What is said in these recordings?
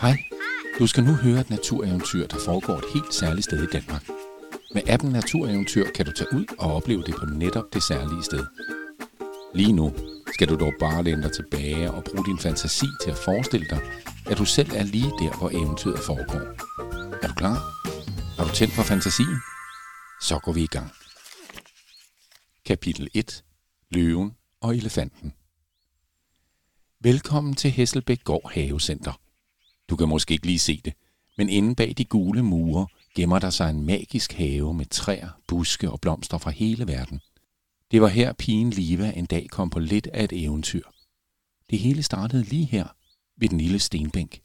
Hej. Du skal nu høre et natureventyr, der foregår et helt særligt sted i Danmark. Med appen Natureventyr kan du tage ud og opleve det på netop det særlige sted. Lige nu skal du dog bare læne dig tilbage og bruge din fantasi til at forestille dig, at du selv er lige der, hvor eventyret foregår. Er du klar? Har du tændt for fantasien? Så går vi i gang. Kapitel 1. Løven og elefanten. Velkommen til Hesselbæk Gård Havecenter. Du kan måske ikke lige se det, men inde bag de gule mure gemmer der sig en magisk have med træer, buske og blomster fra hele verden. Det var her pigen Liva en dag kom på lidt af et eventyr. Det hele startede lige her, ved den lille stenbænk.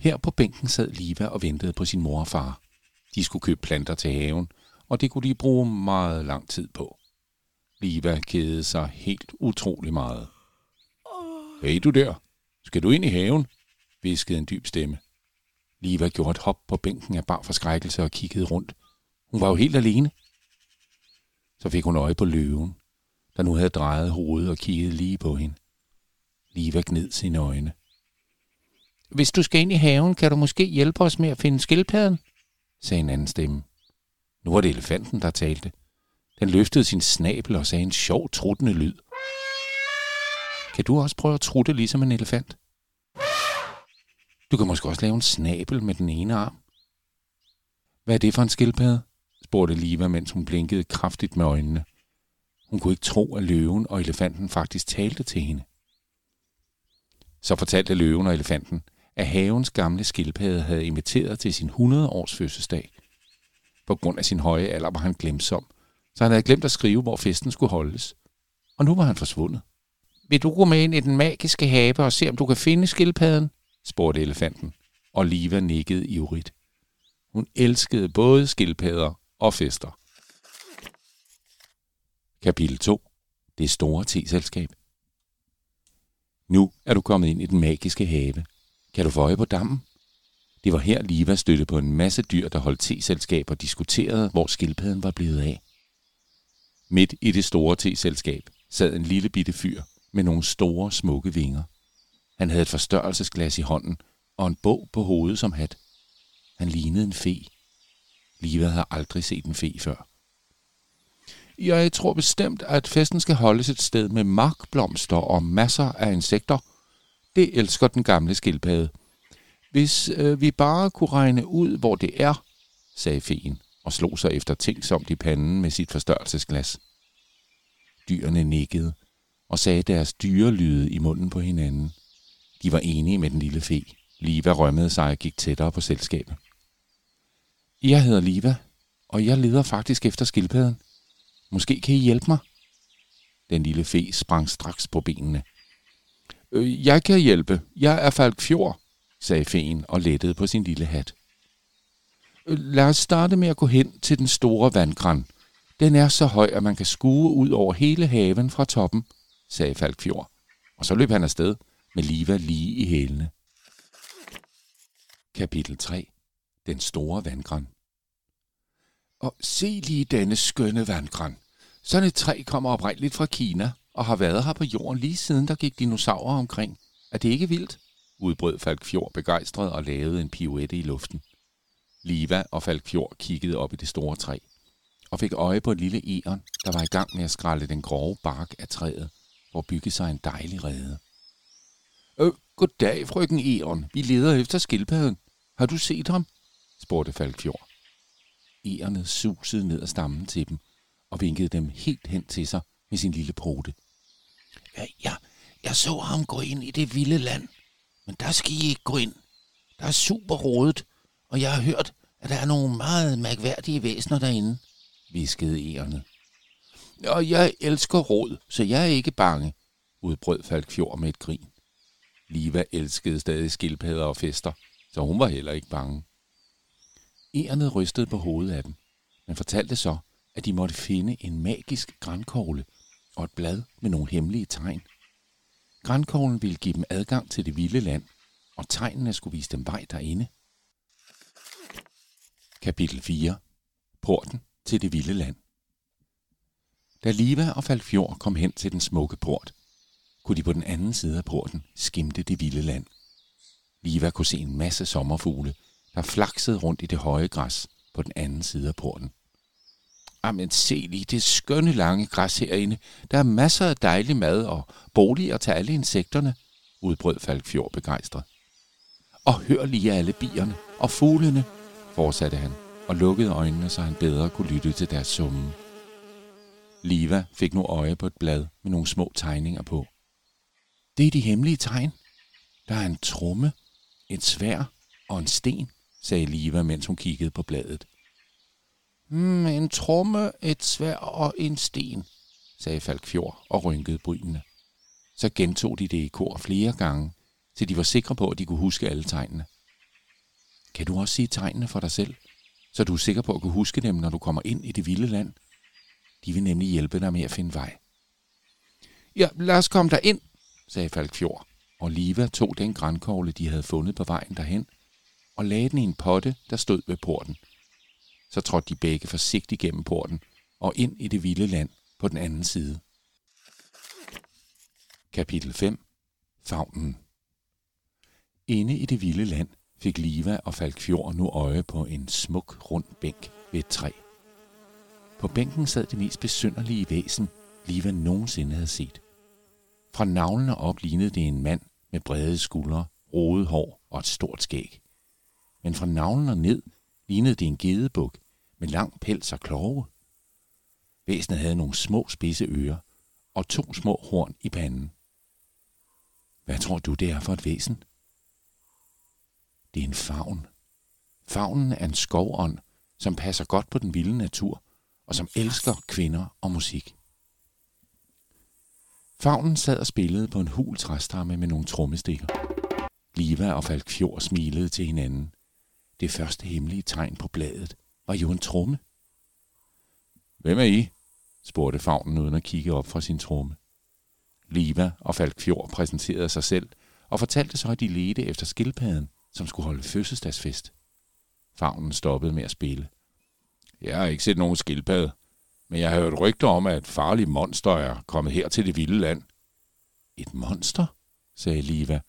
Her på bænken sad Liva og ventede på sin mor og far. De skulle købe planter til haven, og det kunne de bruge meget lang tid på. Liva kedede sig helt utrolig meget. Hey du der, skal du ind i haven? Viskede en dyb stemme. Liva gjorde et hop på bænken af bar forskrækkelse og kiggede rundt. Hun var jo helt alene. Så fik hun øje på løven, der nu havde drejet hovedet og kigget lige på hende. Liva gned sine øjne. Hvis du skal ind i haven, kan du måske hjælpe os med at finde skildpadden, sagde en anden stemme. Nu var det elefanten, der talte. Den løftede sin snabel og sagde en sjov, truttende lyd. Kan du også prøve at trutte ligesom en elefant? Du kan måske også lave en snabel med den ene arm. Hvad er det for en skildpadde? spurgte Liva, mens hun blinkede kraftigt med øjnene. Hun kunne ikke tro, at løven og elefanten faktisk talte til hende. Så fortalte løven og elefanten, at havens gamle skildpadde havde inviteret til sin 100-års fødselsdag. På grund af sin høje alder var han glemsom, så han havde glemt at skrive, hvor festen skulle holdes. Og nu var han forsvundet. Vil du gå med ind i den magiske have og se, om du kan finde skildpadden? Spurgte elefanten, og Liva nikkede ivrigt. Hun elskede både skildpadder og fester. Kapitel 2. Det store teselskab. Nu er du kommet ind i den magiske have. Kan du få øje på dammen? Det var her Liva støtte på en masse dyr, der holdt teselskab og diskuterede, hvor skildpadden var blevet af. Midt i det store teselskab sad en lille bitte fyr med nogle store, smukke vinger. Han havde et forstørrelsesglas i hånden og en bog på hovedet som hat. Han lignede en fe. Liva havde aldrig set en fe før. Jeg tror bestemt, at festen skal holdes et sted med markblomster og masser af insekter. Det elsker den gamle skildpadde. Hvis øh, vi bare kunne regne ud, hvor det er, sagde feen og slog sig efter tænksomt i panden med sit forstørrelsesglas. Dyrene nikkede og sagde deres dyrelyde i munden på hinanden. De var enige med den lille fe. Liva rømmede sig og gik tættere på selskabet. Jeg hedder Liva, og jeg leder faktisk efter skildpadden. Måske kan I hjælpe mig? Den lille fe sprang straks på benene. Øh, jeg kan hjælpe. Jeg er Falk Fjord, sagde feen og lettede på sin lille hat. Øh, lad os starte med at gå hen til den store vandgræn. Den er så høj, at man kan skue ud over hele haven fra toppen, sagde Falk Fjord. Og så løb han afsted med Liva lige i hælene. Kapitel 3. Den store vandgræn. Og se lige denne skønne vandgræn. Sådan et træ kommer oprindeligt fra Kina og har været her på jorden lige siden der gik dinosaurer omkring. Er det ikke vildt? udbrød Falkfjord begejstret og lavede en pirouette i luften. Liva og Falkfjord kiggede op i det store træ og fik øje på et lille æren, der var i gang med at skralde den grove bark af træet, hvor bygge sig en dejlig rede. Øh, goddag, frøken Eon. Vi leder efter skildpadden. Har du set ham? spurgte Falkfjord. Egernet susede ned ad stammen til dem og vinkede dem helt hen til sig med sin lille prote. Ja, ja, jeg så ham gå ind i det vilde land, men der skal I ikke gå ind. Der er super rodet, og jeg har hørt, at der er nogle meget mærkværdige væsener derinde, viskede Eerne. Og jeg elsker råd, så jeg er ikke bange, udbrød Falkfjord med et grin. Liva elskede stadig skildpadder og fester, så hun var heller ikke bange. Ærnet rystede på hovedet af dem, men fortalte så, at de måtte finde en magisk grænkogle og et blad med nogle hemmelige tegn. Grænkoglen ville give dem adgang til det vilde land, og tegnene skulle vise dem vej derinde. Kapitel 4. Porten til det vilde land. Da Liva og Falkfjord kom hen til den smukke port, kunne de på den anden side af porten skimte det vilde land. Liva kunne se en masse sommerfugle, der flaksede rundt i det høje græs på den anden side af porten. Jamen se lige det skønne lange græs herinde. Der er masser af dejlig mad og boliger til alle insekterne, udbrød Falkfjord begejstret. Og hør lige alle bierne og fuglene, fortsatte han og lukkede øjnene, så han bedre kunne lytte til deres summen. Liva fik nu øje på et blad med nogle små tegninger på. Det er de hemmelige tegn. Der er en tromme, et svær og en sten, sagde Liva, mens hun kiggede på bladet. Mm, en tromme, et svær og en sten, sagde Falkfjord og rynkede brynene. Så gentog de det i kor flere gange, til de var sikre på, at de kunne huske alle tegnene. Kan du også sige tegnene for dig selv, så du er sikker på at kunne huske dem, når du kommer ind i det vilde land? De vil nemlig hjælpe dig med at finde vej. Ja, lad os komme der ind, sagde Falkfjord, og Liva tog den grænkogle, de havde fundet på vejen derhen, og lagde den i en potte, der stod ved porten. Så trådte de begge forsigtigt gennem porten og ind i det vilde land på den anden side. Kapitel 5 Fagnen Inde i det vilde land fik Liva og Falkfjord nu øje på en smuk, rund bænk ved et træ. På bænken sad det mest besynderlige væsen, Liva nogensinde havde set. Fra navlene op lignede det en mand med brede skuldre, rodet hår og et stort skæg. Men fra navlen og ned lignede det en gedebuk med lang pels og kloge. Væsenet havde nogle små spidse ører og to små horn i panden. Hvad tror du, det er for et væsen? Det er en favn. Favnen er en skovånd, som passer godt på den vilde natur, og som elsker kvinder og musik. Favnen sad og spillede på en hul træstamme med nogle trommestikker. Liva og Falk Fjord smilede til hinanden. Det første hemmelige tegn på bladet var jo en tromme. Hvem er I? spurgte Favnen uden at kigge op fra sin tromme. Liva og Falk Fjord præsenterede sig selv og fortalte så, at de ledte efter skildpadden, som skulle holde fødselsdagsfest. Favnen stoppede med at spille. Jeg har ikke set nogen skildpadde, men jeg har hørt rygter om, at et farligt monster er kommet her til det vilde land. Et monster? sagde Liva,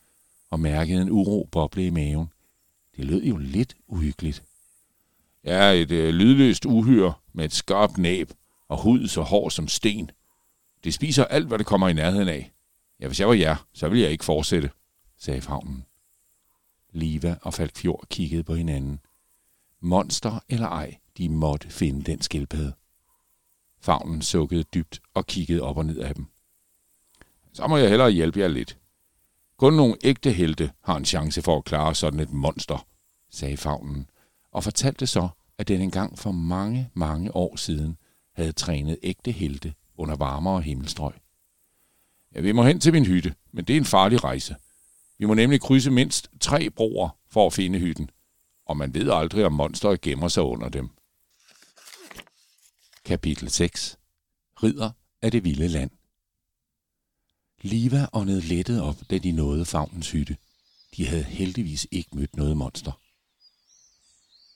og mærkede en uro boble i maven. Det lød jo lidt uhyggeligt. Ja, et øh, lydløst uhyre med et skarpt næb og hud så hård som sten. Det spiser alt, hvad det kommer i nærheden af. Ja, hvis jeg var jer, så ville jeg ikke fortsætte, sagde fagnen. Liva og Falkfjord kiggede på hinanden. Monster eller ej, de måtte finde den skildpadde. Fagnen sukkede dybt og kiggede op og ned af dem. Så må jeg hellere hjælpe jer lidt. Kun nogle ægte helte har en chance for at klare sådan et monster, sagde fagnen, og fortalte så, at den engang for mange, mange år siden havde trænet ægte helte under varmere himmelstrøg. Ja, vi må hen til min hytte, men det er en farlig rejse. Vi må nemlig krydse mindst tre broer for at finde hytten, og man ved aldrig, om monsteret gemmer sig under dem. Kapitel 6 Ridder af det vilde land Liva åndede lettet op, da de nåede fagnens hytte. De havde heldigvis ikke mødt noget monster.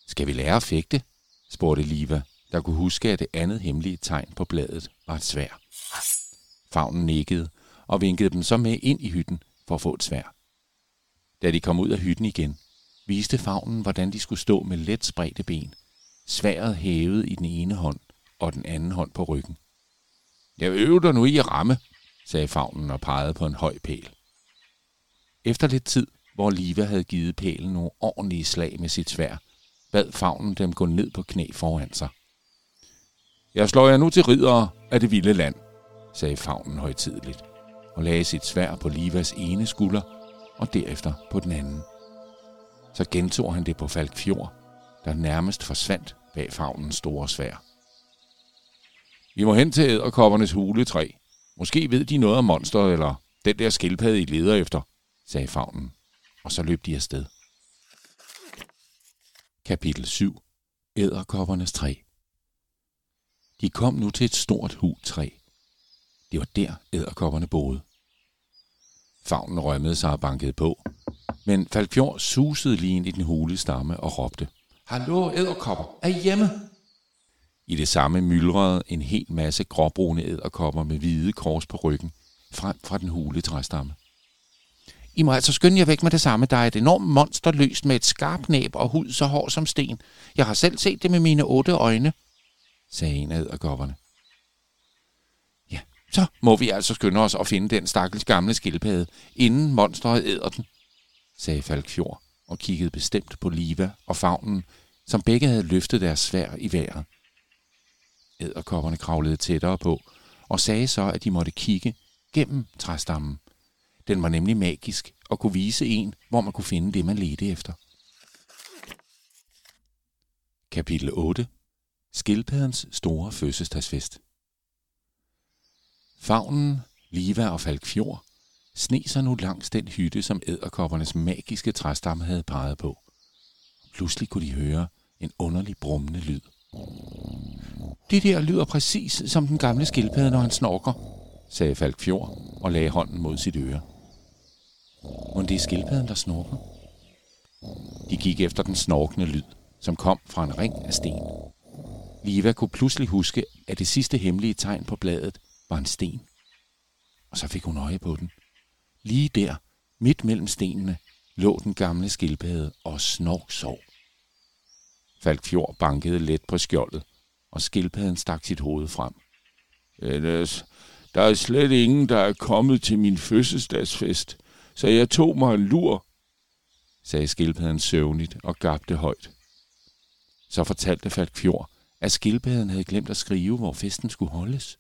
Skal vi lære at fægte? spurgte Liva, der kunne huske, at det andet hemmelige tegn på bladet var et svær. Fagnen nikkede og vinkede dem så med ind i hytten for at få et svær. Da de kom ud af hytten igen, viste fagnen, hvordan de skulle stå med let spredte ben, sværet hævet i den ene hånd og den anden hånd på ryggen. Jeg øver dig nu i at ramme, sagde fagnen og pegede på en høj pæl. Efter lidt tid, hvor Liva havde givet pælen nogle ordentlige slag med sit svær, bad fagnen dem gå ned på knæ foran sig. Jeg slår jer nu til ridere af det vilde land, sagde fagnen højtidligt, og lagde sit svær på Livas ene skulder og derefter på den anden. Så gentog han det på Falkfjord, der nærmest forsvandt bag fagnens store svær. Vi må hen til æderkoppernes huletræ. Måske ved de noget om monster eller den der skildpadde, I leder efter, sagde fagnen, og så løb de afsted. Kapitel 7 Æderkoppernes træ De kom nu til et stort hultræ. Det var der, æderkopperne boede. Fagnen rømmede sig og bankede på, men Falkfjord susede lige ind i den hule stamme og råbte. Hallo, æderkopper, er I hjemme? I det samme myldrede en hel masse gråbrune æderkopper med hvide kors på ryggen frem fra den hule træstamme. I må altså skynde jer væk med det samme. Der er et enormt monster løst med et skarpt næb og hud så hård som sten. Jeg har selv set det med mine otte øjne, sagde en af æderkopperne. Ja, så må vi altså skynde os og finde den stakkels gamle skildpadde, inden monsteret æder den, sagde Falkfjord og kiggede bestemt på Liva og Fagnen, som begge havde løftet deres svær i vejret. Æderkopperne kravlede tættere på og sagde så, at de måtte kigge gennem træstammen. Den var nemlig magisk og kunne vise en, hvor man kunne finde det, man ledte efter. Kapitel 8 Skildpaddens store fødselsdagsfest Fagnen, Liva og Falkfjord sne sig nu langs den hytte, som æderkoppernes magiske træstamme havde peget på. Pludselig kunne de høre en underlig brummende lyd. Det der lyder præcis som den gamle skildpadde, når han snorker, sagde Falkfjord og lagde hånden mod sit øre. Men det er skildpadden, der snorker. De gik efter den snorkende lyd, som kom fra en ring af sten. Liva kunne pludselig huske, at det sidste hemmelige tegn på bladet var en sten. Og så fik hun øje på den. Lige der, midt mellem stenene, lå den gamle skildpadde og snork sov. Falkfjord bankede let på skjoldet, og skildpadden stak sit hoved frem. Øh, Ellers, der er slet ingen, der er kommet til min fødselsdagsfest, så jeg tog mig en lur, sagde skildpadden søvnigt og gabte højt. Så fortalte Falkfjord, at skildpadden havde glemt at skrive, hvor festen skulle holdes.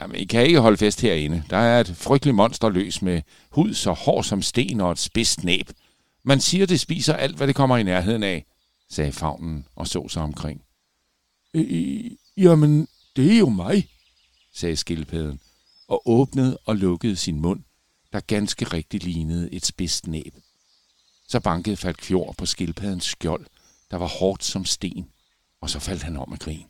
Jamen, I kan ikke holde fest herinde. Der er et frygteligt monster løs med hud så hård som sten og et spidst næb. Man siger, det spiser alt, hvad det kommer i nærheden af, sagde fagnen og så sig omkring. Øh, jamen, det er jo mig, sagde skildpadden, og åbnede og lukkede sin mund, der ganske rigtigt lignede et spidst næb. Så bankede Falkfjord på skildpaddens skjold, der var hårdt som sten, og så faldt han om af grin.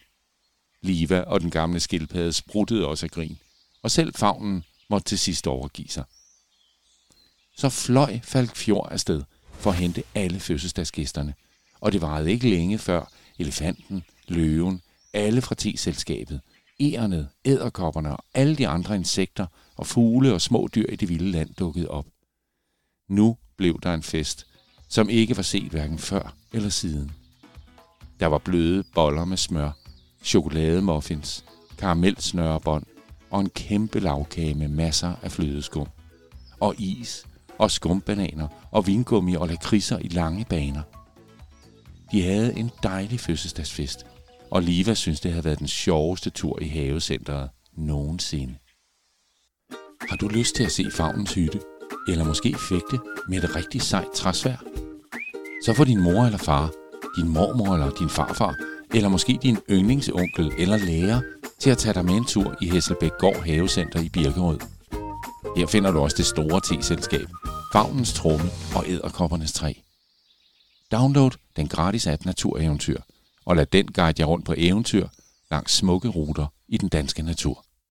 Liva og den gamle skildpadde spruttede også af grin, og selv fagnen måtte til sidst overgive sig. Så fløj Falkfjord afsted for at hente alle fødselsdagsgæsterne, og det varede ikke længe før elefanten, løven, alle fra T-selskabet, ærnet, æderkopperne og alle de andre insekter og fugle og små dyr i det vilde land dukkede op. Nu blev der en fest, som ikke var set hverken før eller siden. Der var bløde boller med smør, chokolademuffins, karamelsnørebånd og en kæmpe lavkage med masser af flødeskum. Og is, og skumbananer, og vingummi og lakridser i lange baner. De havde en dejlig fødselsdagsfest, og Liva synes, det havde været den sjoveste tur i havecentret nogensinde. Har du lyst til at se Fagnens hytte? Eller måske fægte med et rigtig sejt træsvær? Så får din mor eller far, din mormor eller din farfar, eller måske din yndlingsonkel eller lærer til at tage dig med en tur i Hesselbæk Gård Havecenter i Birkerød. Her finder du også det store te-selskab, Fagnens Tromme og Æderkoppernes Træ. Download den gratis app Natureventyr, og lad den guide jer rundt på eventyr langs smukke ruter i den danske natur.